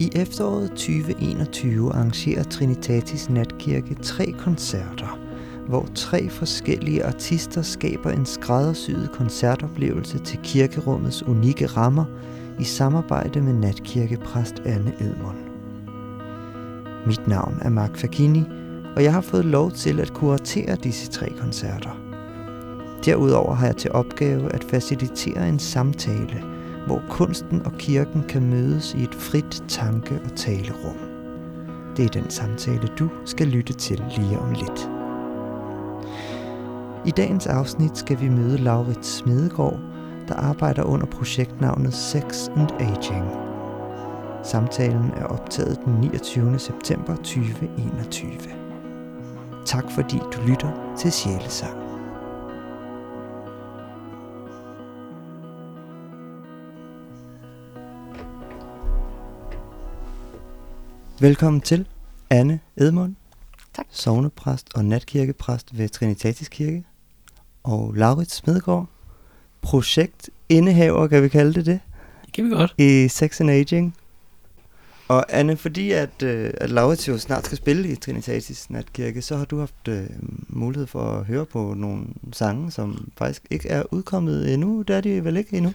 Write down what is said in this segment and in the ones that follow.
I efteråret 2021 arrangerer Trinitatis Natkirke tre koncerter, hvor tre forskellige artister skaber en skræddersyet koncertoplevelse til kirkerummets unikke rammer i samarbejde med natkirkepræst Anne Edmund. Mit navn er Mark Fakini, og jeg har fået lov til at kuratere disse tre koncerter. Derudover har jeg til opgave at facilitere en samtale, hvor kunsten og kirken kan mødes i et frit tanke- og talerum. Det er den samtale, du skal lytte til lige om lidt. I dagens afsnit skal vi møde Laurits Smedegaard, der arbejder under projektnavnet Sex and Aging. Samtalen er optaget den 29. september 2021. Tak fordi du lytter til Sjælesang. Velkommen til Anne Edmund, Tak. sovnepræst og natkirkepræst ved Trinitatis Kirke, og Laurits Smedegaard, projektindehaver, kan vi kalde det det, Det kan vi godt. i Sex and Aging. Og Anne, fordi at, øh, at Laurits jo snart skal spille i Trinitatis Natkirke, så har du haft øh, mulighed for at høre på nogle sange, som faktisk ikke er udkommet endnu. Det er de vel ikke endnu?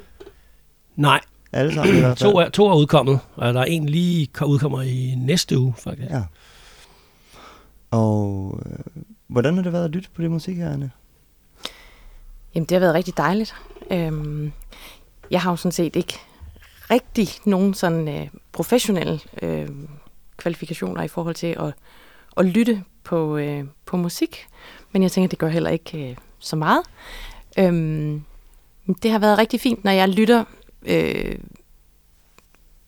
Nej, Alle sammen i hvert fald. to er, to er udkommet, og der er en lige ko- udkommer i næste uge, faktisk. Ja. Og øh, hvordan har det været at lytte på det musik her, Anne? Jamen, det har været rigtig dejligt. Øhm, jeg har jo sådan set ikke rigtig nogen sådan øh, professionelle øh, kvalifikationer i forhold til at, at lytte på, øh, på musik, men jeg tænker, det gør heller ikke øh, så meget. Øhm, det har været rigtig fint, når jeg lytter øh,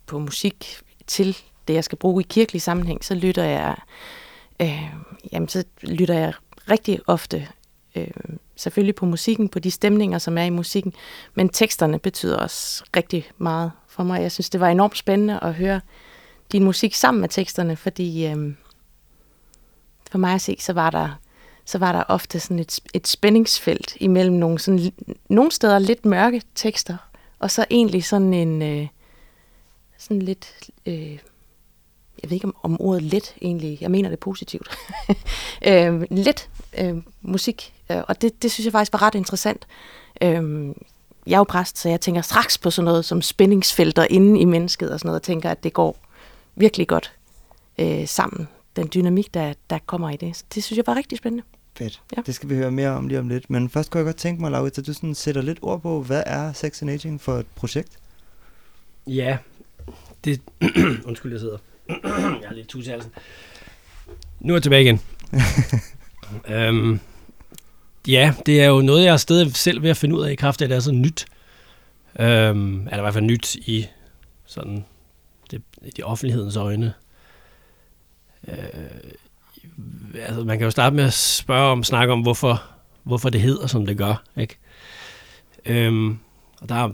på musik til det, jeg skal bruge i kirkelig sammenhæng, så lytter jeg, øh, jamen, så lytter jeg rigtig ofte øh, selvfølgelig på musikken, på de stemninger, som er i musikken, men teksterne betyder også rigtig meget for mig. Jeg synes, det var enormt spændende at høre din musik sammen med teksterne, fordi øh, for mig at se, så var der, så var der ofte sådan et, et spændingsfelt imellem nogle, sådan, nogle steder lidt mørke tekster, og så egentlig sådan en øh, sådan lidt... Øh, jeg ved ikke om, om ordet let egentlig, jeg mener det positivt, øh, let øh, musik, øh, og det, det synes jeg faktisk var ret interessant. Øh, jeg er jo præst, så jeg tænker straks på sådan noget som spændingsfelter inde i mennesket og sådan noget, og tænker, at det går virkelig godt øh, sammen, den dynamik, der, der kommer i det. Så det synes jeg var rigtig spændende. Fedt. Ja. Det skal vi høre mere om lige om lidt. Men først kunne jeg godt tænke mig, Laurits, at du sådan sætter lidt ord på, hvad er Sex and Aging for et projekt? Ja, det... Undskyld, jeg sidder. jeg har lidt tus i halsen. Nu er jeg tilbage igen. øhm, ja, det er jo noget, jeg er stadig selv ved at finde ud af i kraft af, at det er så nyt. Øhm, er det i hvert fald nyt i sådan det, i de offentlighedens øjne. Øh, altså, man kan jo starte med at spørge om, snakke om, hvorfor, hvorfor det hedder, som det gør. Ikke? Øhm, og der er,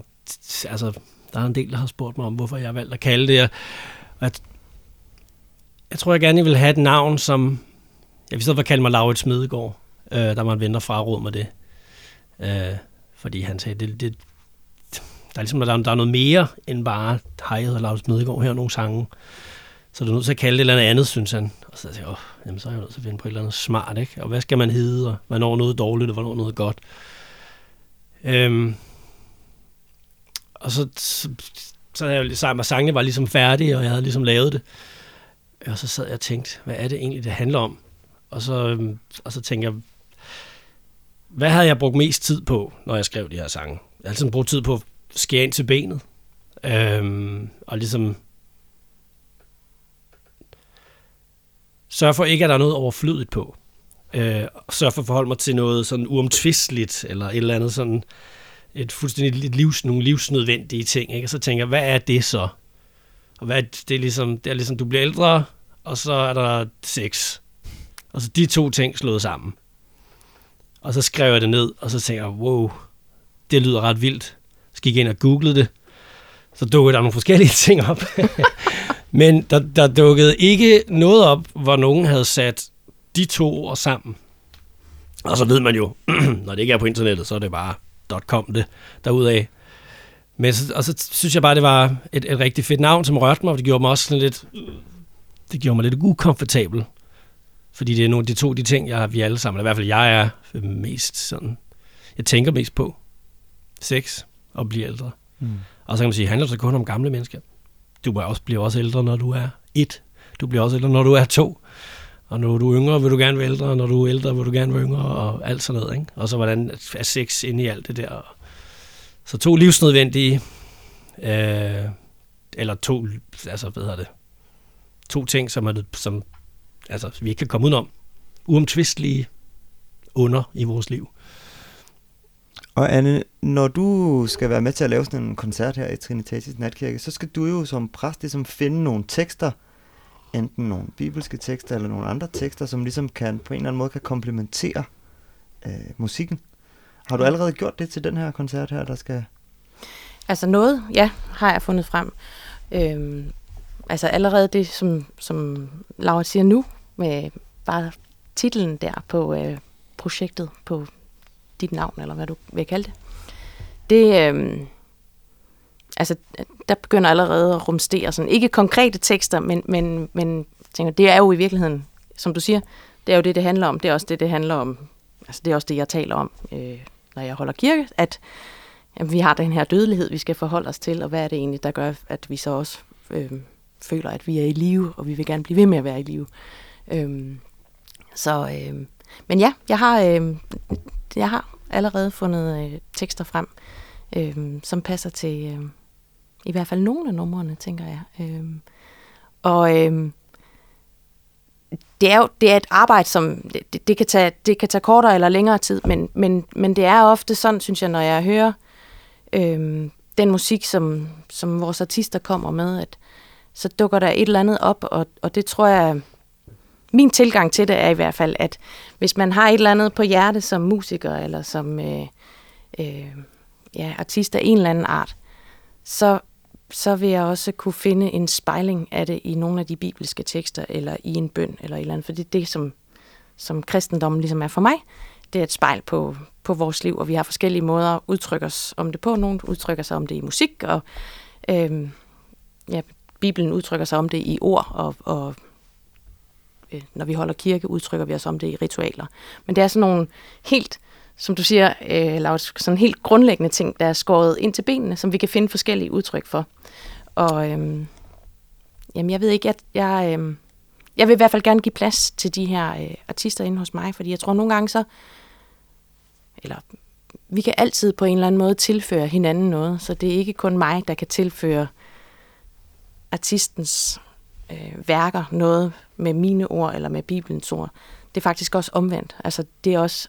altså, der er en del, der har spurgt mig om, hvorfor jeg har valgt at kalde det. Og jeg, jeg tror, jeg gerne vil have et navn, som... Jeg vil stedet for kalde mig Laurits Smedegaard, øh, der var en ven, der fraråd mig det. Øh, fordi han sagde, det, det, der er ligesom, der, er- der er noget mere end bare, hej, jeg hedder Laurits Smedegaard, her er nogle sange. Så er nødt til at kalde det et eller andet, synes han. Og så tænkte jeg, åh, jamen, så er jeg nødt til at finde på et eller andet smart, ikke? Og hvad skal man hedde, og hvornår noget dårligt, og hvornår noget godt. Øhm, og så, så, så havde jeg jo sagt, at sangene var ligesom færdige, og jeg havde ligesom lavet det. Og så sad jeg og tænkte, hvad er det egentlig, det handler om? Og så, øhm, og så tænkte jeg, hvad havde jeg brugt mest tid på, når jeg skrev de her sange? Jeg havde ligesom brugt tid på at skære ind til benet. Øhm, og ligesom sørg for ikke, at der er noget overflødigt på. Øh, sørg for at forholde mig til noget sådan uomtvisteligt, eller et eller andet sådan, et fuldstændig et livs, nogle livsnødvendige ting. Ikke? Og så tænker jeg, hvad er det så? Og hvad er det, det er ligesom, det er ligesom, du bliver ældre, og så er der sex. Og så de to ting slået sammen. Og så skrev jeg det ned, og så tænker jeg, wow, det lyder ret vildt. Så gik jeg ind og googlede det. Så dukkede der nogle forskellige ting op. Men der, der dukkede ikke noget op, hvor nogen havde sat de to ord sammen. Og så ved man jo, når det ikke er på internettet, så er det bare .com det derudaf. Men så, og så synes jeg bare, det var et, et rigtig fedt navn, som rørte mig, og det gjorde mig også sådan lidt, det gjorde mig lidt ukomfortabel. Fordi det er nogle de to de ting, jeg, vi alle sammen, i hvert fald jeg er mest sådan, jeg tænker mest på. Sex og blive ældre. Mm. Og så kan man sige, handler det kun om gamle mennesker? Du også, bliver også ældre, når du er et. Du bliver også ældre, når du er to. Og når du er yngre, vil du gerne være ældre, og når du er ældre, vil du gerne være yngre, og alt sådan noget. Ikke? Og så hvordan er sex inde i alt det der. Så to livsnødvendige, øh, eller to, altså hvad hedder det, to ting, som, er, som altså, vi ikke kan komme udenom. Uomtvistelige under i vores liv. Og Anne, når du skal være med til at lave sådan en koncert her i Trinitatis Natkirke, så skal du jo som præst ligesom finde nogle tekster, enten nogle bibelske tekster eller nogle andre tekster, som ligesom kan på en eller anden måde kan komplementere øh, musikken. Har du allerede gjort det til den her koncert her, der skal... Altså noget, ja, har jeg fundet frem. Øhm, altså allerede det, som, som Laura siger nu, med bare titlen der på øh, projektet, på dit navn, eller hvad du vil kalde det. Det, øh, altså, der begynder allerede at rumstere sådan, ikke konkrete tekster, men, men, men tænker, det er jo i virkeligheden, som du siger, det er jo det, det handler om. Det er også det, det handler om. Altså, det er også det, jeg taler om, øh, når jeg holder kirke, at jamen, vi har den her dødelighed, vi skal forholde os til, og hvad er det egentlig, der gør, at vi så også øh, føler, at vi er i live, og vi vil gerne blive ved med at være i live. Øh, så, øh, men ja, jeg har, øh, jeg har allerede fundet øh, tekster frem, øh, som passer til øh, i hvert fald nogle af numrene, tænker jeg. Øh, og øh, det er jo det er et arbejde, som det, det, kan tage, det kan tage kortere eller længere tid, men, men, men det er ofte sådan, synes jeg, når jeg hører øh, den musik, som, som vores artister kommer med, at så dukker der et eller andet op, og, og det tror jeg, min tilgang til det er i hvert fald, at hvis man har et eller andet på hjerte som musiker, eller som øh, øh, ja, artist af en eller anden art, så, så vil jeg også kunne finde en spejling af det i nogle af de bibelske tekster, eller i en bøn, eller et eller andet, for det er det, som, som kristendommen ligesom er for mig. Det er et spejl på, på vores liv, og vi har forskellige måder at udtrykke os om det på. Nogle udtrykker sig om det i musik, og øh, ja, Bibelen udtrykker sig om det i ord, og, og øh, når vi holder kirke, udtrykker vi os om det i ritualer. Men det er sådan nogle helt, som du siger, øh, Laura, sådan helt grundlæggende ting, der er skåret ind til benene, som vi kan finde forskellige udtryk for. Og øh, jamen, jeg ved ikke, jeg, jeg, øh, jeg vil i hvert fald gerne give plads til de her øh, artister inde hos mig, fordi jeg tror nogle gange så, eller vi kan altid på en eller anden måde tilføre hinanden noget, så det er ikke kun mig, der kan tilføre artistens øh, værker noget med mine ord eller med Bibelens ord. Det er faktisk også omvendt. Altså, det er også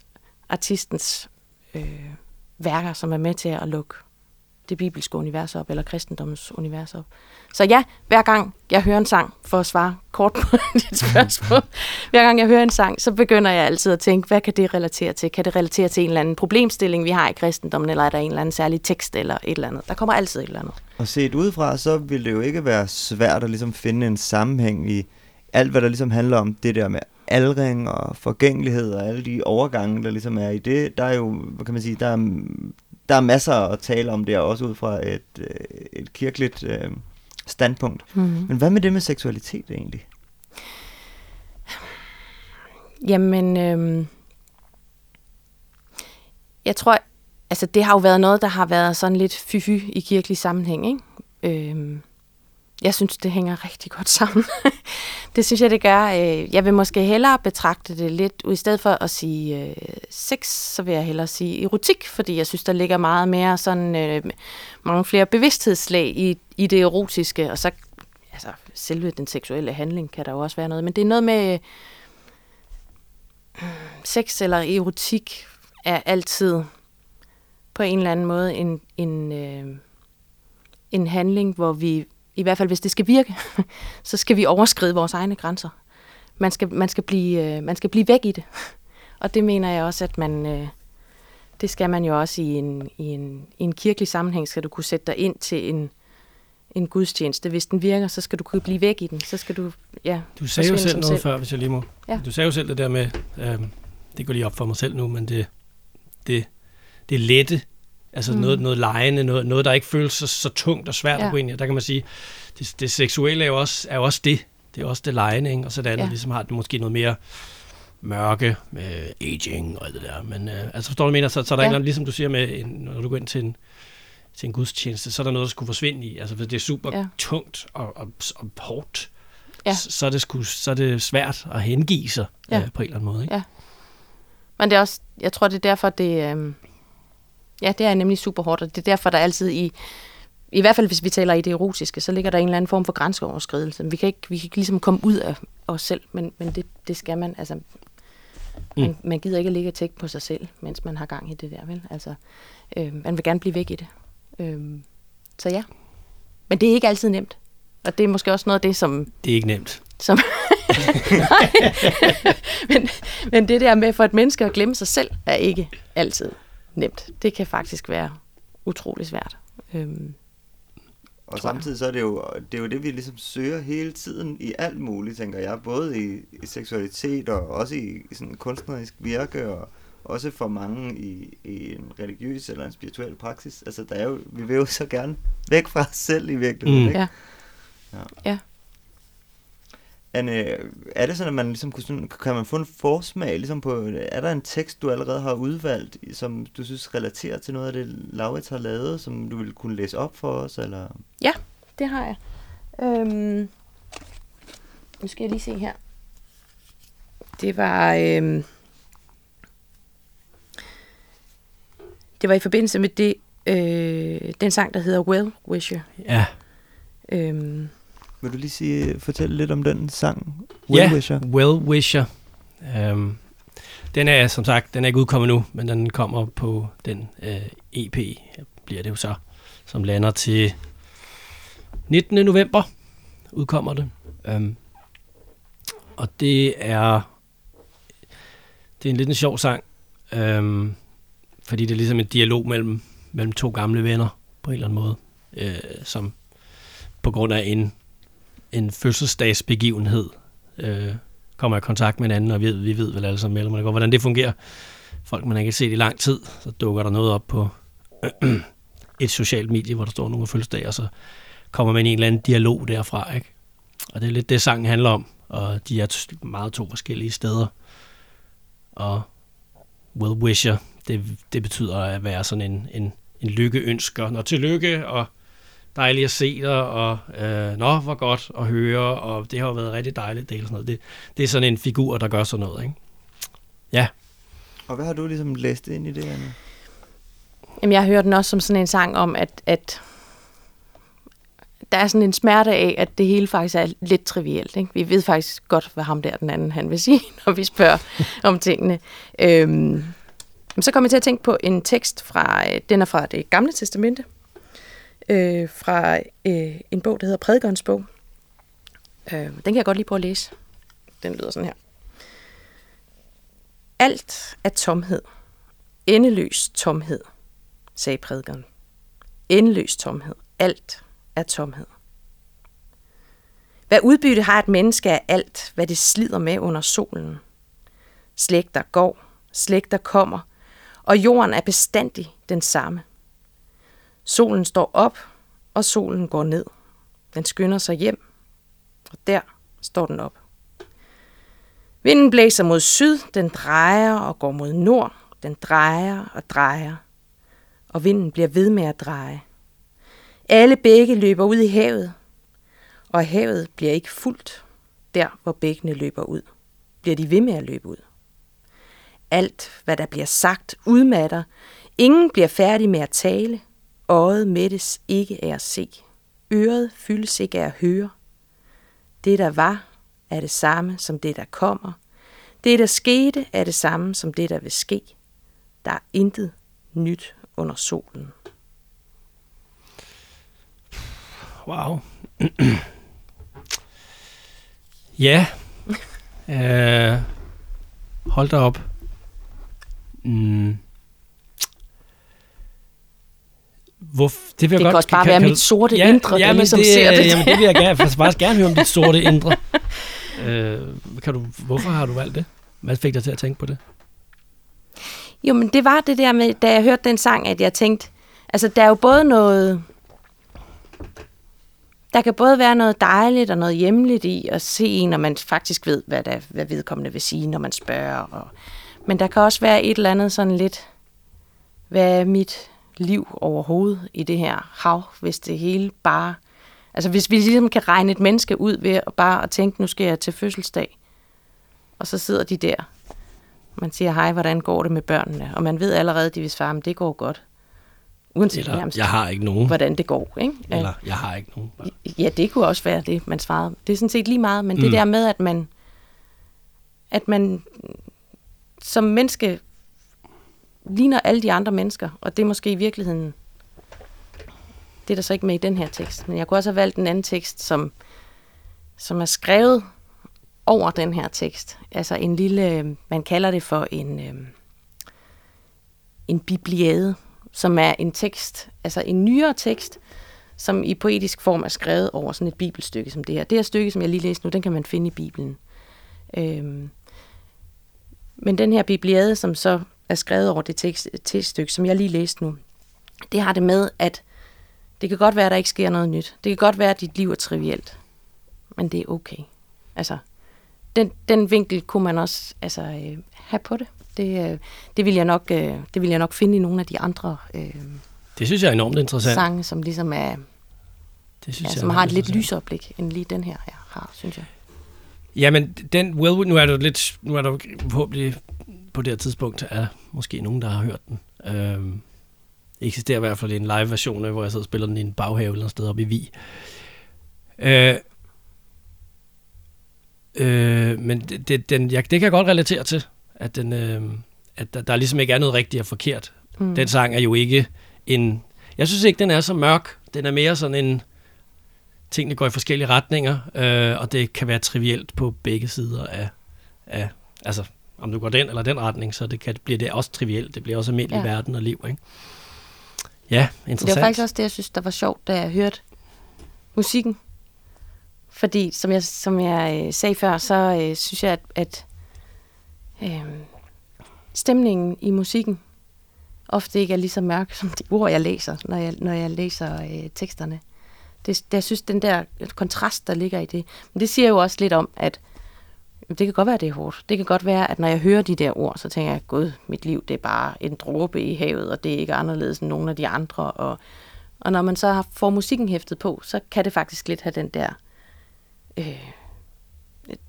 artistens øh, værker, som er med til at lukke det bibelske univers op, eller kristendommens univers op. Så ja, hver gang jeg hører en sang, for at svare kort på dit spørgsmål, hver gang jeg hører en sang, så begynder jeg altid at tænke, hvad kan det relatere til? Kan det relatere til en eller anden problemstilling, vi har i kristendommen, eller er der en eller anden særlig tekst, eller et eller andet? Der kommer altid et eller andet. Og set udefra, så vil det jo ikke være svært at ligesom finde en sammenhæng i alt, hvad der ligesom handler om det der med aldring og forgængelighed og alle de overgange, der ligesom er i det. Der er jo, hvad kan man sige, der er, der er masser at tale om der, også ud fra et, øh, et kirkeligt øh, standpunkt. Mm-hmm. Men hvad med det med seksualitet egentlig? Jamen, øh, jeg tror, altså det har jo været noget, der har været sådan lidt fy i kirkelig sammenhæng, ikke? Øh, jeg synes, det hænger rigtig godt sammen. det synes jeg, det gør. Øh, jeg vil måske hellere betragte det lidt, i stedet for at sige øh, sex, så vil jeg hellere sige erotik, fordi jeg synes, der ligger meget mere sådan, øh, mange flere bevidsthedslag i, i det erotiske, og så altså, selve den seksuelle handling kan der jo også være noget, men det er noget med øh, sex eller erotik er altid på en eller anden måde en, en, øh, en handling, hvor vi i hvert fald hvis det skal virke, så skal vi overskride vores egne grænser. Man skal, man skal, blive, øh, man skal blive væk i det. Og det mener jeg også, at man, øh, det skal man jo også i en, i, en, i en kirkelig sammenhæng, skal du kunne sætte dig ind til en, en gudstjeneste. Hvis den virker, så skal du kunne blive væk i den. Så skal du, ja, du sagde jo selv noget selv. før, hvis jeg lige må. Ja. Du sagde jo selv det der med, øh, det går lige op for mig selv nu, men det, det, det lette, Altså mm. noget, noget lejende, noget, noget, der ikke føles så, så tungt og svært ja. at gå ind i. Der kan man sige, det, det seksuelle er jo, også, er jo også det. Det er også det lejende, ikke? og så det andet ja. ligesom har det måske noget mere mørke med aging og alt det der. Men øh, altså forstår du, mener? Så, så er der ja. en ligesom du siger, med en, når du går ind til en, til en gudstjeneste, så er der noget, der skulle forsvinde i. Altså, for det er super ja. tungt og, og, og hårdt. Ja. Så, så, er det sku, så er det svært at hengive sig ja. øh, på en eller anden måde. Ikke? Ja. Men det er også, jeg tror, det er derfor, det, øh, ja, det er nemlig super hårdt, og det er derfor, der altid i, i hvert fald hvis vi taler i det erotiske, så ligger der en eller anden form for grænseoverskridelse. Vi kan ikke, vi kan ikke ligesom komme ud af os selv, men, men det, det skal man, altså, man, mm. man gider ikke at ligge og tænke på sig selv, mens man har gang i det der, vel? Altså, øh, man vil gerne blive væk i det. Øh, så ja. Men det er ikke altid nemt. Og det er måske også noget af det, som... Det er ikke nemt. Som men, men det der med for et menneske at glemme sig selv, er ikke altid nemt. Det kan faktisk være utrolig svært. Øhm, og samtidig så er det jo det, er jo det, vi ligesom søger hele tiden i alt muligt, tænker jeg. Både i, i seksualitet og også i, i sådan kunstnerisk virke og også for mange i, i en religiøs eller en spirituel praksis. Altså, der er jo, vi vil jo så gerne væk fra os selv i virkeligheden, mm. ikke? Ja. Ja. ja. Anne, er det sådan, at man ligesom kunne, sådan, kan man få en forsmag ligesom på, er der en tekst, du allerede har udvalgt, som du synes relaterer til noget af det, Laurits har lavet, som du vil kunne læse op for os? Eller? Ja, det har jeg. Øhm, nu skal jeg lige se her. Det var... Øhm, det var i forbindelse med det, øh, den sang, der hedder Well Wisher. Ja. Øhm, vil du lige sige, fortælle lidt om den sang, Well ja, Wisher? Well Wisher. Um, den er som sagt, den er ikke udkommet nu, men den kommer på den øh, EP, bliver det jo så, som lander til 19. november, udkommer det. Um, og det er, det er en lidt en sjov sang, um, fordi det er ligesom en dialog mellem, mellem to gamle venner, på en eller anden måde, uh, som på grund af en en fødselsdagsbegivenhed øh, kommer i kontakt med hinanden, og vi ved, vi ved vel alle sammen mellem, hvordan det fungerer. Folk, man ikke har set i lang tid, så dukker der noget op på et socialt medie, hvor der står nogle fødselsdag, og så kommer man i en eller anden dialog derfra. Ikke? Og det er lidt det, sangen handler om, og de er meget to forskellige steder. Og well wisher, det, det betyder at være sådan en, en, en lykkeønsker. Når tillykke, og dejligt at se dig, og øh, nå, hvor godt at høre, og det har jo været rigtig dejligt det, sådan noget. Det, det er sådan en figur, der gør sådan noget, ikke? Ja. Og hvad har du ligesom læst ind i det, Anne? Jamen, jeg hører den også som sådan en sang om, at, at der er sådan en smerte af, at det hele faktisk er lidt trivielt. Ikke? Vi ved faktisk godt, hvad ham der den anden han vil sige, når vi spørger om tingene. Øhm, så kommer jeg til at tænke på en tekst fra, øh, den er fra det gamle testamente, øh, fra øh, en bog, der hedder Prædikernes bog. Øh, den kan jeg godt lige prøve at læse. Den lyder sådan her. Alt er tomhed. Endeløs tomhed, sagde prædikeren. Endeløs tomhed. Alt er tomhed. Hvad udbytte har et menneske af alt, hvad det slider med under solen? Slægter går, slægter kommer, og jorden er bestandig den samme. Solen står op, og solen går ned. Den skynder sig hjem, og der står den op. Vinden blæser mod syd, den drejer og går mod nord. Den drejer og drejer, og vinden bliver ved med at dreje. Alle bække løber ud i havet, og havet bliver ikke fuldt der, hvor bækkene løber ud. Bliver de ved med at løbe ud. Alt, hvad der bliver sagt, udmatter. Ingen bliver færdig med at tale – Øjet mættes ikke af at se. Øret fyldes ikke af at høre. Det, der var, er det samme som det, der kommer. Det, der skete, er det samme som det, der vil ske. Der er intet nyt under solen. Wow. ja. uh, hold da op. Mm. Hvor, det, vil det kan også bare kan, være kan, mit sorte ja, indre, ja, der ligesom det, ser det. Jamen, det vil jeg gerne, jeg faktisk gerne høre om dit sorte indre. øh, kan du, hvorfor har du valgt det? Hvad fik dig til at tænke på det? Jo, men det var det der med, da jeg hørte den sang, at jeg tænkte, Altså, der er jo både noget... Der kan både være noget dejligt og noget hjemligt i at se en, når man faktisk ved, hvad, der, hvad vedkommende vil sige, når man spørger. Og, men der kan også være et eller andet sådan lidt, hvad er mit liv overhovedet i det her hav, hvis det hele bare... Altså hvis vi ligesom kan regne et menneske ud ved at bare at tænke, nu skal jeg til fødselsdag, og så sidder de der. Man siger, hej, hvordan går det med børnene? Og man ved allerede, de vil svare, det går godt. Uanset Eller, nærmest, jeg har ikke nogen. hvordan det går. Ikke? Eller, jeg har ikke nogen. Ja, det kunne også være det, man svarede. Det er sådan set lige meget, men mm. det der med, at man, at man som menneske ligner alle de andre mennesker, og det er måske i virkeligheden, det er der så ikke med i den her tekst, men jeg kunne også have valgt en anden tekst, som, som er skrevet over den her tekst. Altså en lille, øh, man kalder det for en, øh, en bibliade, som er en tekst, altså en nyere tekst, som i poetisk form er skrevet over sådan et bibelstykke som det her. Det her stykke, som jeg lige læste nu, den kan man finde i Bibelen. Øhm, men den her bibliade, som så er skrevet over det tekst, tekststykke, som jeg lige læste nu, det har det med, at det kan godt være, at der ikke sker noget nyt. Det kan godt være, at dit liv er trivielt. Men det er okay. Altså, den, den vinkel kunne man også altså, øh, have på det. Det, øh, det, vil jeg nok, øh, det vil jeg nok finde i nogle af de andre øh, Det synes jeg er enormt interessant. sange, som ligesom er, Det synes ja, jeg som har et lidt lysere blik, end lige den her ja, har, synes jeg. Jamen, den Well, nu er der lidt, nu er der forhåbentlig på det her tidspunkt, er måske nogen, der har hørt den. Det eksisterer i hvert fald en live version, hvor jeg sidder og spiller den i en baghave eller et sted oppe i Vi. Øh, øh, men det, det, den, jeg, det kan jeg godt relatere til, at, den, øh, at der, der ligesom ikke er noget rigtigt og forkert. Mm. Den sang er jo ikke en... Jeg synes ikke, den er så mørk. Den er mere sådan en... Tingene går i forskellige retninger, øh, og det kan være trivielt på begge sider af... af altså, om du går den eller den retning, så det kan, bliver det også trivielt. Det bliver også almindelig Ja. verden og liv, ikke? Ja, Det interessant. var faktisk også det, jeg synes, der var sjovt, da jeg hørte musikken. Fordi, som jeg, som jeg øh, sagde før, så øh, synes jeg, at, at øh, stemningen i musikken ofte ikke er lige så mørk som de ord, jeg læser, når jeg, når jeg læser øh, teksterne. Det, det, jeg synes, den der kontrast, der ligger i det, men det siger jo også lidt om, at det kan godt være, det er hårdt. Det kan godt være, at når jeg hører de der ord, så tænker jeg, gud, mit liv, det er bare en dråbe i havet, og det er ikke anderledes end nogen af de andre. Og, og når man så har, får musikken hæftet på, så kan det faktisk lidt have den der øh,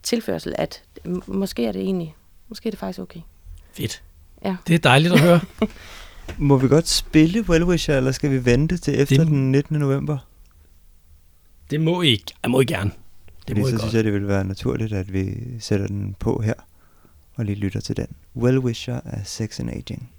tilførsel, at måske er det egentlig, måske er det faktisk okay. Fedt. Ja. Det er dejligt at høre. Må vi godt spille Well Wisher, eller skal vi vente til efter Det- den 19. november? Det må I, jeg må I gerne. Det Fordi I så godt. synes jeg, det vil være naturligt, at vi sætter den på her, og lige lytter til den. Well Wisher af Sex and Aging.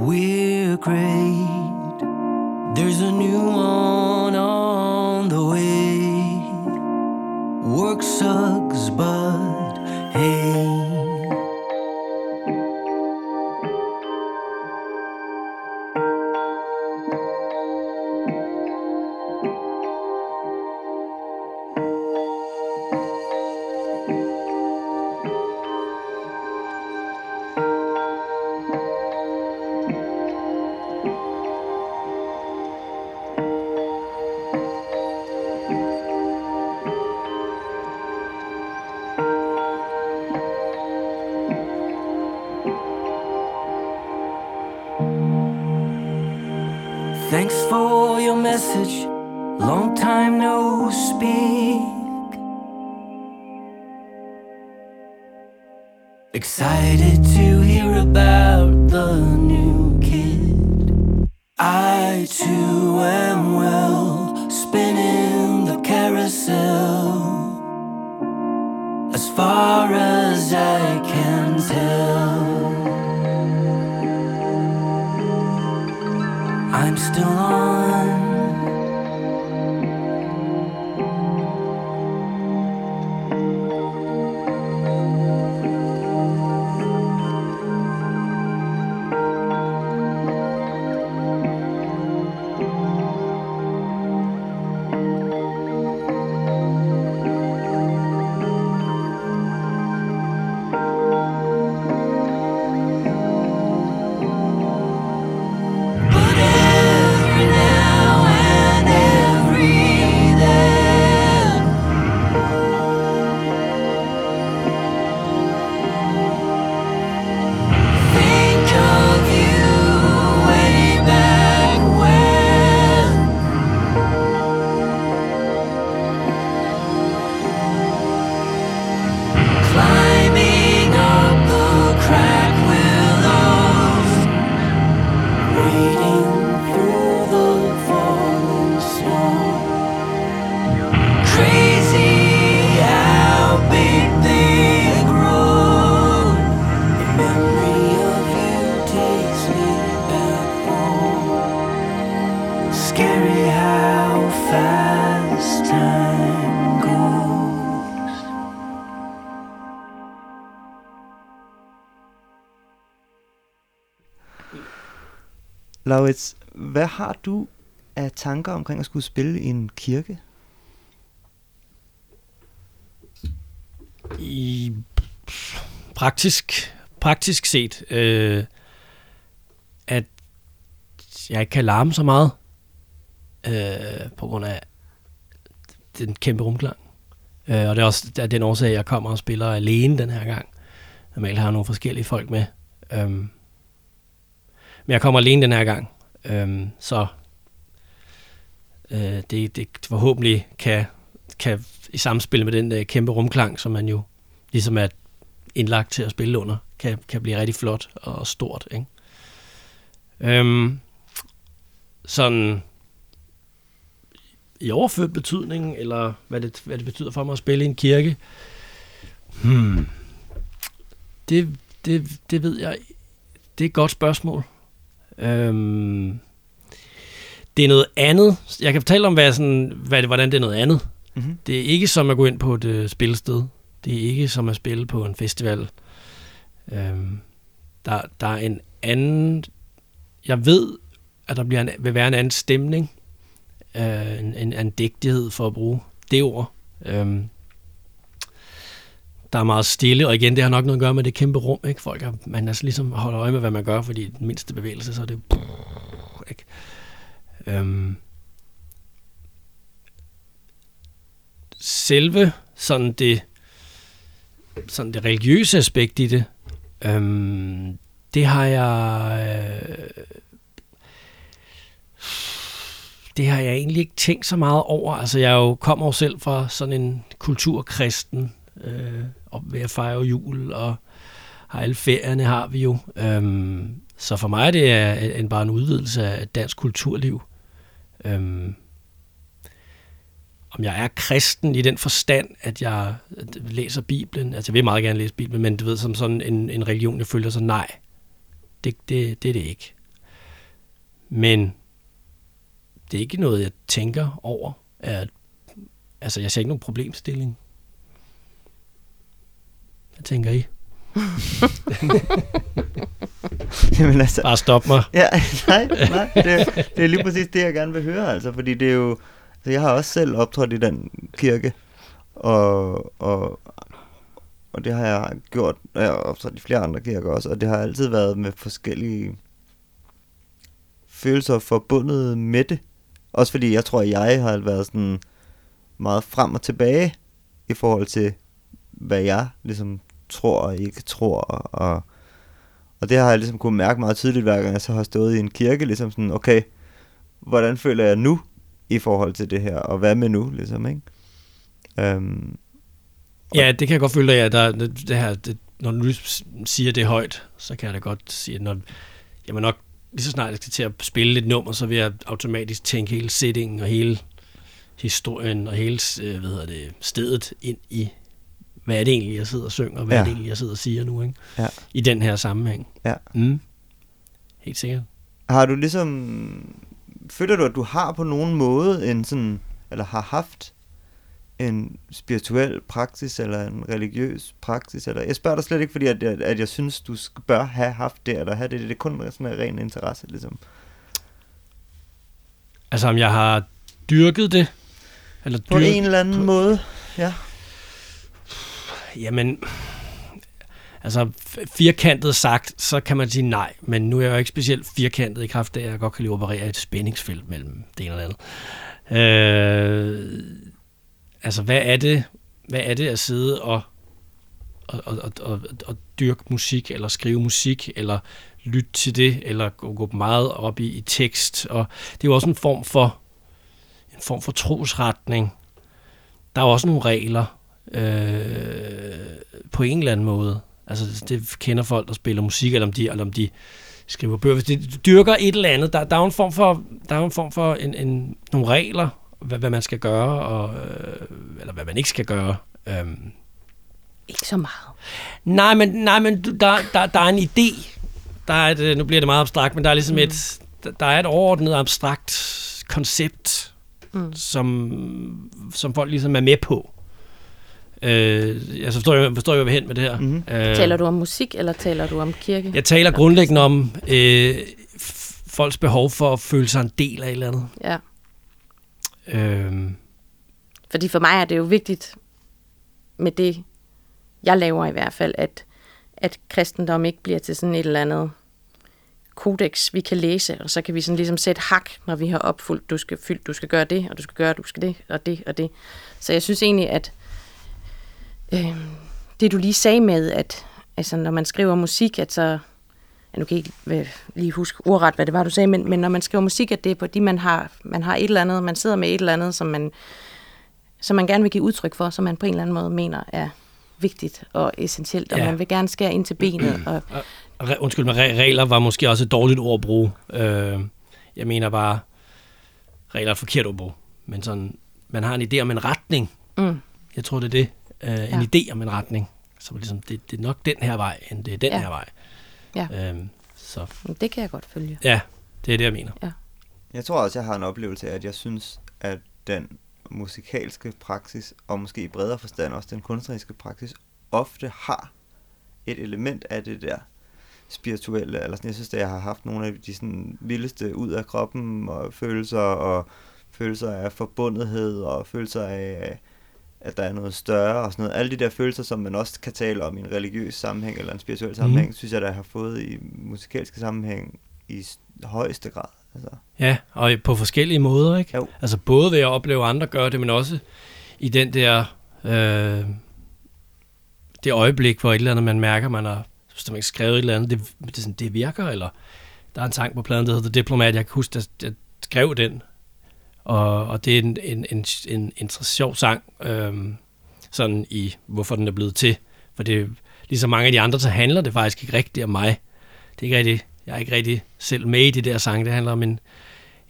We're great. There's a new one on the way. Work sucks, but I'm still on. Scary how fast time goes. Laurits, hvad har du af tanker omkring at skulle spille i en kirke? I praktisk, praktisk set, øh, at jeg ikke kan larme så meget, øh, på grund af den kæmpe rumklang. Øh, og det er også af den årsag, jeg kommer og spiller alene den her gang. Normalt har jeg nogle forskellige folk med. Øhm, men jeg kommer alene den her gang, øhm, så øh, det, det forhåbentlig kan, kan i samspil med den øh, kæmpe rumklang, som man jo ligesom er indlagt til at spille under, kan, kan blive rigtig flot og stort. Ikke? Øhm, sådan i overført betydning, eller hvad det, hvad det betyder for mig at spille i en kirke, hmm, det, det, det ved jeg. Det er et godt spørgsmål. Øhm, det er noget andet. Jeg kan fortælle om, hvad, sådan, hvad det, hvordan det er noget andet. Mm-hmm. Det er ikke som at gå ind på et øh, spillested. Det er ikke som at spille på en festival. Øhm, der, der er en anden... Jeg ved, at der bliver en, vil være en anden stemning. Øh, en, en andægtighed for at bruge det ord. Øhm, der er meget stille, og igen, det har nok noget at gøre med det kæmpe rum. Ikke? Folk er, man er så ligesom holder øje med, hvad man gør, fordi den mindste bevægelse, så er det... Ikke? Øhm, selve sådan det, sådan det religiøse aspekt i det, øhm, det har jeg... Øh, det har jeg egentlig ikke tænkt så meget over. Altså, jeg jo kommer jo selv fra sådan en kulturkristen, øh, og ved at fejre jul, og har alle ferierne har vi jo. Øhm, så for mig er det en, bare en udvidelse af dansk kulturliv. Øhm, om jeg er kristen i den forstand, at jeg læser Bibelen. Altså, jeg vil meget gerne læse Bibelen, men du ved, som sådan en, en religion, jeg føler så nej. Det, det, det er det ikke. Men det er ikke noget, jeg tænker over. At, altså, jeg ser ikke nogen problemstilling. Hvad tænker I? Jamen altså, Bare stop mig. Ja, nej, nej, det, det er lige præcis det, jeg gerne vil høre, altså, fordi det er jo, altså, jeg har også selv optrådt i den kirke, og, og, og det har jeg gjort, og jeg har optrådt i flere andre kirker også, og det har altid været med forskellige følelser forbundet med det. Også fordi jeg tror, at jeg har været sådan meget frem og tilbage i forhold til, hvad jeg ligesom tror og ikke tror, og og det har jeg ligesom kunne mærke meget tydeligt, hver gang jeg så har stået i en kirke, ligesom sådan, okay, hvordan føler jeg nu i forhold til det her, og hvad med nu, ligesom, ikke? Øhm, Ja, det kan jeg godt føle, at der, det, det her, det, når du siger det højt, så kan jeg da godt sige, at når, jeg må nok lige så snart jeg skal til at spille et nummer, så vil jeg automatisk tænke hele settingen og hele historien og hele øh, hvad hedder det, stedet ind i, hvad er det egentlig, jeg sidder og synger, og hvad Ja. er det egentlig, jeg sidder og siger nu, ikke? Ja. I den her sammenhæng. Ja. Mm. Helt sikkert. Har du ligesom... Føler du, at du har på nogen måde en sådan... Eller har haft en spirituel praksis eller en religiøs praksis? Eller, jeg spørger dig slet ikke, fordi at jeg, at jeg synes, du bør have haft det, eller have det. Det er kun sådan en ren interesse, ligesom. Altså, om jeg har dyrket det? Eller På en eller anden på- måde, ja. Jamen, altså firkantet sagt, så kan man sige nej, men nu er jeg jo ikke specielt firkantet i kraft af, at jeg godt kan lide at operere et spændingsfelt mellem det ene og det andet. Øh, altså, hvad er det, hvad er det at sidde og, og, og, og, og, dyrke musik, eller skrive musik, eller lytte til det, eller gå, gå meget op i, i tekst, og det er jo også en form for en form for trosretning. Der er jo også nogle regler, øh, på en eller anden måde. Altså, det kender folk, der spiller musik, eller om de, eller om de skriver bøger. Hvis de dyrker et eller andet, der, der er jo en form for, der er en form for en, en, nogle regler, hvad, hvad man skal gøre, og, øh, eller hvad man ikke skal gøre. Øhm, Ikke så meget. nej, men, nej, men du- der, der, der er en idé. Der er et, øh, nu bliver det meget abstrakt, men der er ligesom mm. et, der- er et overordnet abstrakt koncept, Mm. som, som folk ligesom er med på. Øh, jeg forstår jo, forstår jo, hvad jeg vil hen med det her. Mhm. Øh, Taler du om musik, eller taler du om kirke? Jeg taler grundlæggende om øh, folks behov for at føle sig en del af et eller andet. Ja, Øhm. fordi for mig er det jo vigtigt med det, jeg laver i hvert fald, at, at kristendom ikke bliver til sådan et eller andet kodex, vi kan læse, og så kan vi sådan ligesom sætte hak, når vi har opfyldt, du skal, fyldt, du skal gøre det, og du skal gøre, du skal det, og det, og det. Så jeg synes egentlig, at øh, det du lige sagde med, at altså, når man skriver musik, at så, nu kan jeg ikke lige huske ordret, hvad det var, du sagde, men, men når man skriver musik, at det er på de, man har, man har et eller andet, man sidder med et eller andet, som man, som man gerne vil give udtryk for, som man på en eller anden måde mener er vigtigt og essentielt, og Ja. man vil gerne skære ind til benet. Og, undskyld, re- regler var måske også et dårligt ord at bruge. Øh, jeg mener bare, regler er et forkert ord at bruge. Men sådan, man har en idé om en retning. mm, Jeg tror, det er det. Øh, en Ja. idé om en retning. Så ligesom, det, det er nok den her vej, end det er den Ja. her vej. Ja. Øh, så det kan jeg godt følge. ja, det er det, jeg mener. Jeg tror også, jeg har en oplevelse af, at jeg synes, at den musikalske praksis, og måske i bredere forstand også den kunstneriske praksis, ofte har et element af det der spirituelle, eller sådan, jeg synes, at jeg har haft nogle af de sådan, vildeste ud af kroppen, og følelser, og følelser af forbundethed, og følelser af, at der er noget større, og sådan noget. Alle de der følelser, som man også kan tale om i en religiøs sammenhæng, eller en spirituel sammenhæng, mm. synes jeg, der har fået i musikalske sammenhæng i højeste grad. Altså. Ja, og på forskellige måder, ikke? Jo. Altså både ved at opleve andre gøre det, men også i den der... Øh, det øjeblik, hvor et eller andet, man mærker, man har som ikke skrevet et eller andet, det, det, sådan, det virker, eller der er en sang på pladen, der hedder The Diplomat, jeg kan huske, at jeg skrev den, og, og det er en, en, en, en, en sjov sang, øh, sådan i, hvorfor den er blevet til, for det ligesom mange af de andre, så handler det faktisk ikke rigtigt om mig. Det er ikke rigtigt, jeg er ikke rigtig selv med i de der sange, det handler om en,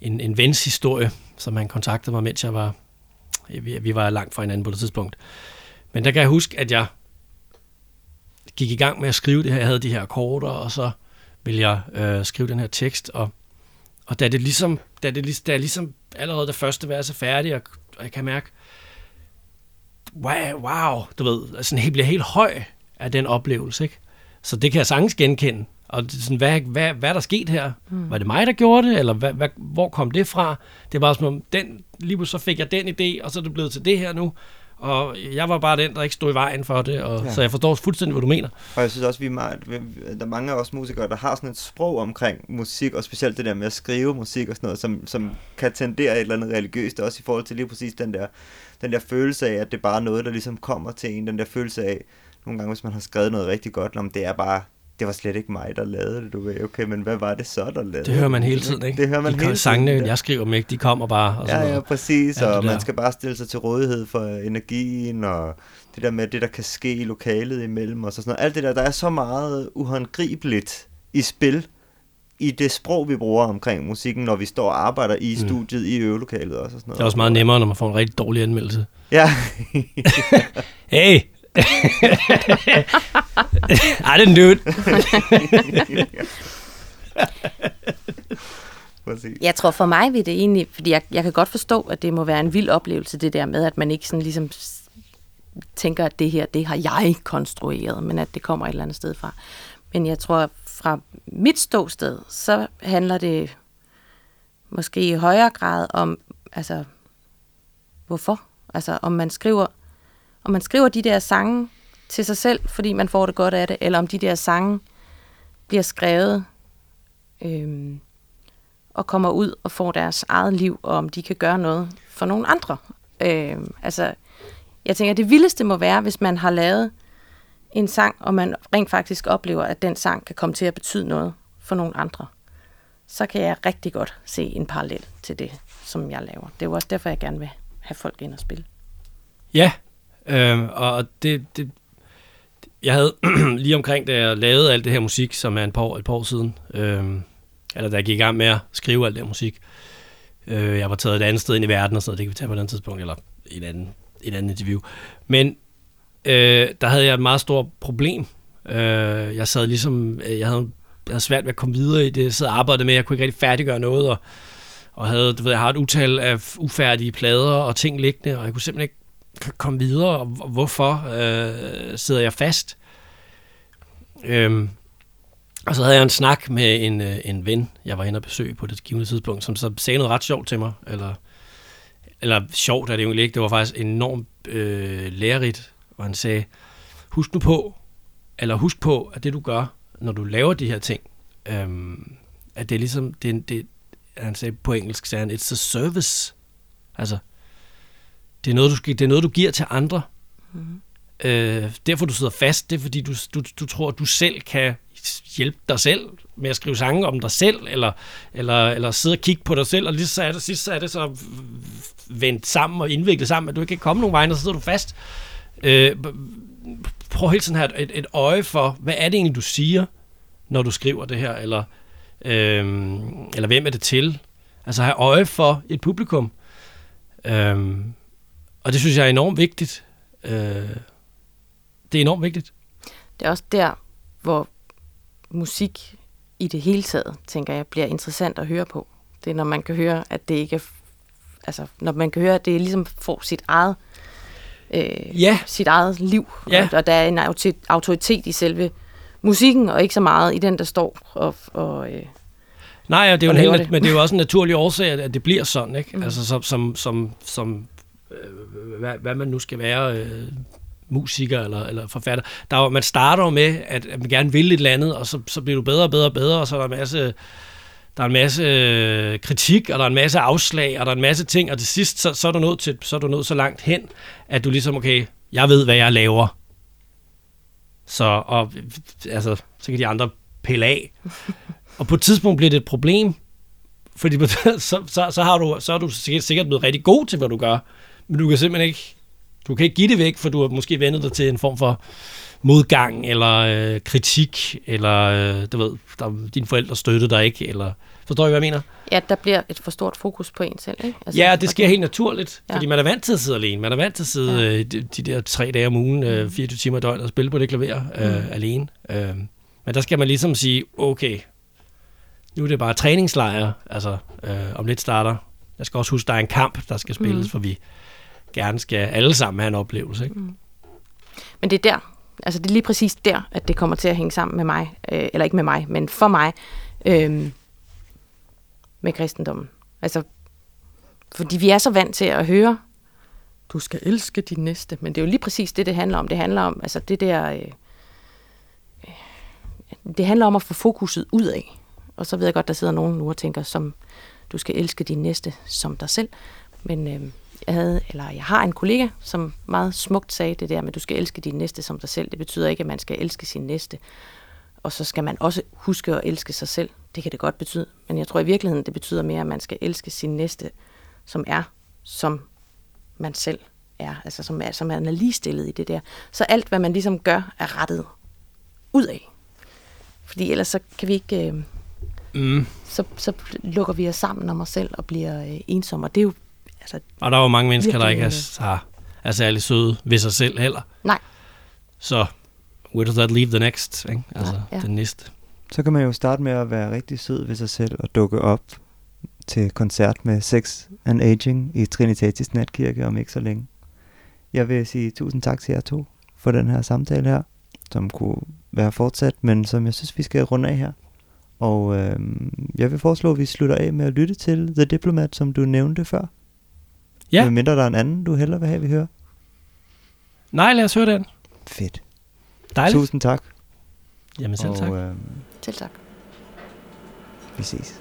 en, en vens historie, som han kontaktede mig, mens jeg var, vi, vi var langt fra hinanden på det tidspunkt. Men der kan jeg huske, at jeg gik i gang med at skrive det her. Jeg havde de her akkorder, og så ville jeg øh, skrive den her tekst, og, og da det ligesom, da det, da jeg ligesom allerede det første vers er færdig, og, og jeg kan mærke, wow, wow, du ved, altså jeg bliver helt høj af den oplevelse, ikke? Så det kan jeg sagtens genkende. Og sådan, hvad, hvad, hvad er der sket her? Mm. Var det mig, der gjorde det? Eller hvad, hvad, hvor kom det fra? Det er bare som om, den, lige så fik jeg den idé, og så er det blevet til det her nu. Og jeg var bare den, der ikke stod i vejen for det. Og, Ja. Så jeg forstår fuldstændig, hvad du mener. Og jeg synes også, vi er meget, der er mange af os musikere, der har sådan et sprog omkring musik, og specielt det der med at skrive musik og sådan noget, som, som kan tendere et eller andet religiøst, også i forhold til lige præcis den der, den der følelse af, at det bare er noget, der ligesom kommer til en, den der følelse af, nogle gange, hvis man har skrevet noget rigtig godt, om det er bare, det var slet ikke mig, der lavede det, du ved. Okay, men hvad var det så, der lavede Det hører man hele tiden, ikke? Det hører man de hele tiden. Sangene, ja. jeg skriver dem ikke, de kommer bare. Og Ja, sådan ja, noget. præcis, og der. man skal bare stille sig til rådighed for energien, og det der med det, der kan ske i lokalet imellem og sådan noget. Alt det der, der er så meget uhåndgribeligt i spil, i det sprog, vi bruger omkring musikken, når vi står og arbejder i Mm. studiet, i øvelokalet også. Og sådan noget. Det er også meget nemmere, når man får en rigtig dårlig anmeldelse. Ja, Hey! I didn't do it. Jeg tror for mig vil det egentlig, fordi jeg, jeg kan godt forstå, at det må være en vild oplevelse, det der med, at man ikke sådan ligesom tænker, at det her, det har jeg konstrueret, men at det kommer et eller andet sted fra. Men jeg tror, fra mit ståsted, så handler det måske i højere grad om, altså, hvorfor? Altså, om man skriver, om man skriver de der sange til sig selv, fordi man får det godt af det, eller om de der sange bliver skrevet øhm, og kommer ud og får deres eget liv, og om de kan gøre noget for nogle andre. Øhm, altså, jeg tænker, det vildeste må være, hvis man har lavet en sang, og man rent faktisk oplever, at den sang kan komme til at betyde noget for nogle andre. Så kan jeg rigtig godt se en parallel til det, som jeg laver. Det er jo også derfor, jeg gerne vil have folk ind og spille. Ja, Øh, og det, det, jeg havde lige omkring, da jeg lavede alt det her musik, som er en par år, et par år siden, øh, eller da jeg gik i gang med at skrive alt det her musik, øh, jeg var taget et andet sted ind i verden og sådan noget, det kan vi tage på et andet tidspunkt, eller et andet, et andet interview. Men øh, der havde jeg et meget stort problem. Øh, jeg sad ligesom, øh, jeg havde, jeg havde svært ved at komme videre i det, jeg sad og arbejdede med, jeg kunne ikke rigtig færdiggøre noget, og, og havde, du ved, jeg har et utal af ufærdige plader og ting liggende, og jeg kunne simpelthen ikke k- komme videre, og hvorfor øh, sidder jeg fast? Øhm, og så havde jeg en snak med en, øh, en ven, jeg var inde og besøge på det givende tidspunkt, som så sagde noget ret sjovt til mig, eller, eller sjovt er det jo egentlig ikke, det var faktisk enormt øh, lærerigt, hvor han sagde, husk nu på, eller husk på, at det du gør, når du laver de her ting, øhm, at det er ligesom, det, det, han sagde på engelsk, sagde han, it's a service. Altså, det er noget, du, det er noget, du giver til andre. Mm. Øh, derfor du sidder fast, det er fordi, du, du, du tror, at du selv kan hjælpe dig selv med at skrive sange om dig selv, eller, eller, eller sidde og kigge på dig selv, og lige så er det, sidst så er det så vendt sammen og indviklet sammen, at du ikke kan komme nogen vej, og så sidder du fast. Øh, prøv hele tiden have et, et øje for, hvad er det egentlig, du siger, når du skriver det her, eller, øhm, eller hvem er det til? Altså have øje for et publikum. Øhm, og det synes jeg er enormt vigtigt. Øh, det er enormt vigtigt. Det er også der, hvor musik i det hele taget, tænker jeg, bliver interessant at høre på. Det er, når man kan høre, at det ikke er... Altså, når man kan høre, at det ligesom får sit eget, øh, Ja. sit eget liv. Ja. Og, og der er en autoritet, i selve musikken, og ikke så meget i den, der står og... og øh, Nej, og det er jo en helt, det. men det er jo også en naturlig årsag, at, det bliver sådan, ikke? Mm. Altså som, som, som, som Øh, hvad, hvad man nu skal være, øh, musiker eller, eller forfatter. Der er, man starter jo med, at, at man gerne vil et eller andet, og så, så bliver du bedre og bedre og bedre, og så er der en masse, der er en masse øh, kritik, og der er en masse afslag, og der er en masse ting, og til sidst, så, så, er du nået til, så er du nået så langt hen, at du ligesom, okay, jeg ved, hvad jeg laver. Så, og, altså, så kan de andre pille af. Og på et tidspunkt bliver det et problem, fordi så, så, så, har du, så er du sikkert, sikkert blevet rigtig god til, hvad du gør, men du kan simpelthen ikke, du kan ikke give det væk, for du har måske vendet dig til en form for modgang, eller øh, kritik, eller øh, du ved, der, dine forældre støttede dig ikke, eller forstår I, hvad jeg mener? ja, der bliver et for stort fokus på en selv, ikke? Altså, ja, det sker helt naturligt, ja. Fordi man er vant til at sidde alene. Man er vant til at sidde Ja. ja. øh, de, de der tre dage om ugen, øh, 24 timer i døgnet og spille på det klaver øh, mm. alene. Øh, men der skal man ligesom sige, okay, nu er det bare træningslejr, altså øh, om lidt starter. Jeg skal også huske, der er en kamp, der skal spilles, mm. for vi gerne skal alle sammen have en oplevelse. Ikke? Mm. Men det er der, altså det er lige præcis der, at det kommer til at hænge sammen med mig, øh, eller ikke med mig, men for mig, øh, med kristendommen. Altså, fordi vi er så vant til at høre, du skal elske din næste, men det er jo lige præcis det, det handler om. Det handler om, altså det der, øh, øh det handler om at få fokuset ud af. Og så ved jeg godt, der sidder nogen nu og tænker, som du skal elske din næste som dig selv. Men øh, jeg havde, eller jeg har en kollega, som meget smukt sagde det der med, at du skal elske din næste som dig selv. Det betyder ikke, at man skal elske sin næste. Og så skal man også huske at elske sig selv. Det kan det godt betyde. Men jeg tror i virkeligheden, det betyder mere, at man skal elske sin næste, som er, som man selv er. Altså som er, som man er ligestillet i det der. Så alt, hvad man ligesom gør, er rettet ud af. Fordi ellers så kan vi ikke... Øh, Mm. så, så lukker vi os sammen om os selv og bliver øh, ensomme. Og det er jo... Altså, Og der er jo mange mennesker, der ikke er, har, er særlig søde ved sig selv heller. nej, Så where does that leave the next? Ikke? Altså Nej, ja. den næste. Så kan man jo starte med at være rigtig sød ved sig selv og dukke op til koncert med Sex and Aging i Trinitatis Natkirke om ikke så længe. Jeg vil sige tusind tak til jer to for den her samtale her, som kunne være fortsat, men som jeg synes, vi skal runde af her. Og øh, jeg vil foreslå, at vi slutter af med at lytte til The Diplomat, som du nævnte før. Ja. Medmindre der er en anden, du hellere vil have, vi hører. Nej, lad os høre den. Fedt. Dejligt. Tusind tak. Jamen selv tak. Og øh, selv tak. vi ses.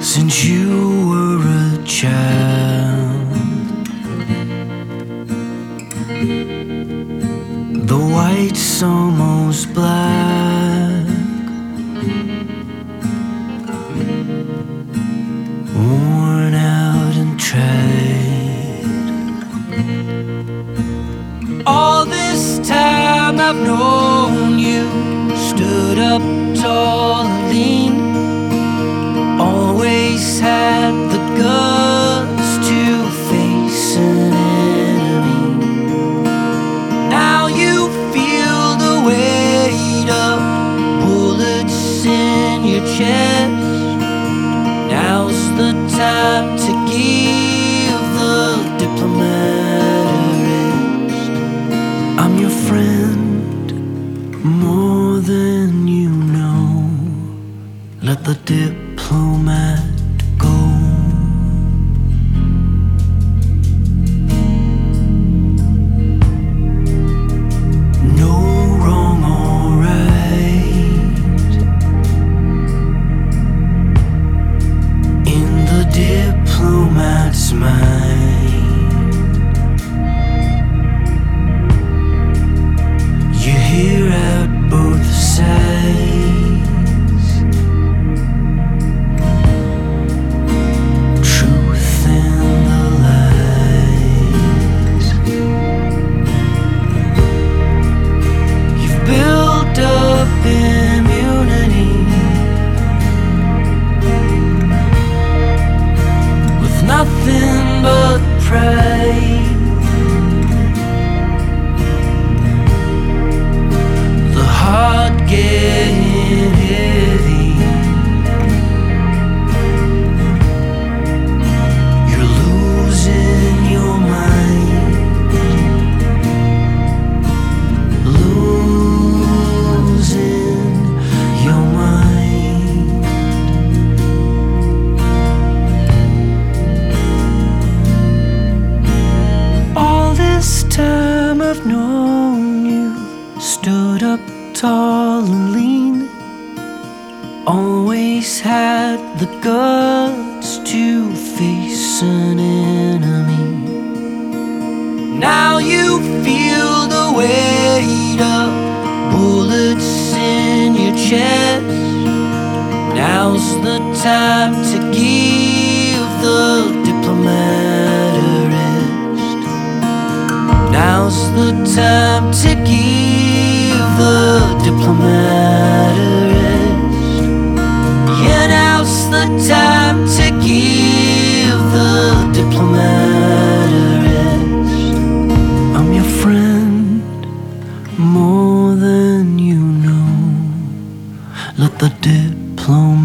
Since you were a child. The white's almost black. The guts to face an enemy. Now you feel the weight of bullets in your chest. Now's the time to give the diplomat a rest. Now's the time to give the diplomat time to give the diplomat arrest. I'm your friend more than you know. Let the diplomat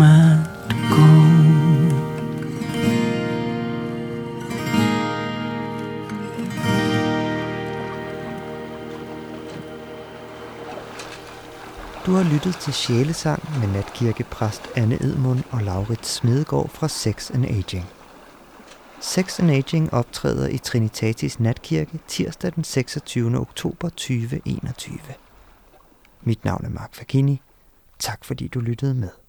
lyttet til Sjælesang med natkirkepræst Anne Edmund og Laurits Smedegaard fra Sex and Aging. Sex and Aging optræder i Trinitatis Natkirke tirsdag den 26. oktober 2021. Mit navn er Mark Fagini. Tak fordi du lyttede med.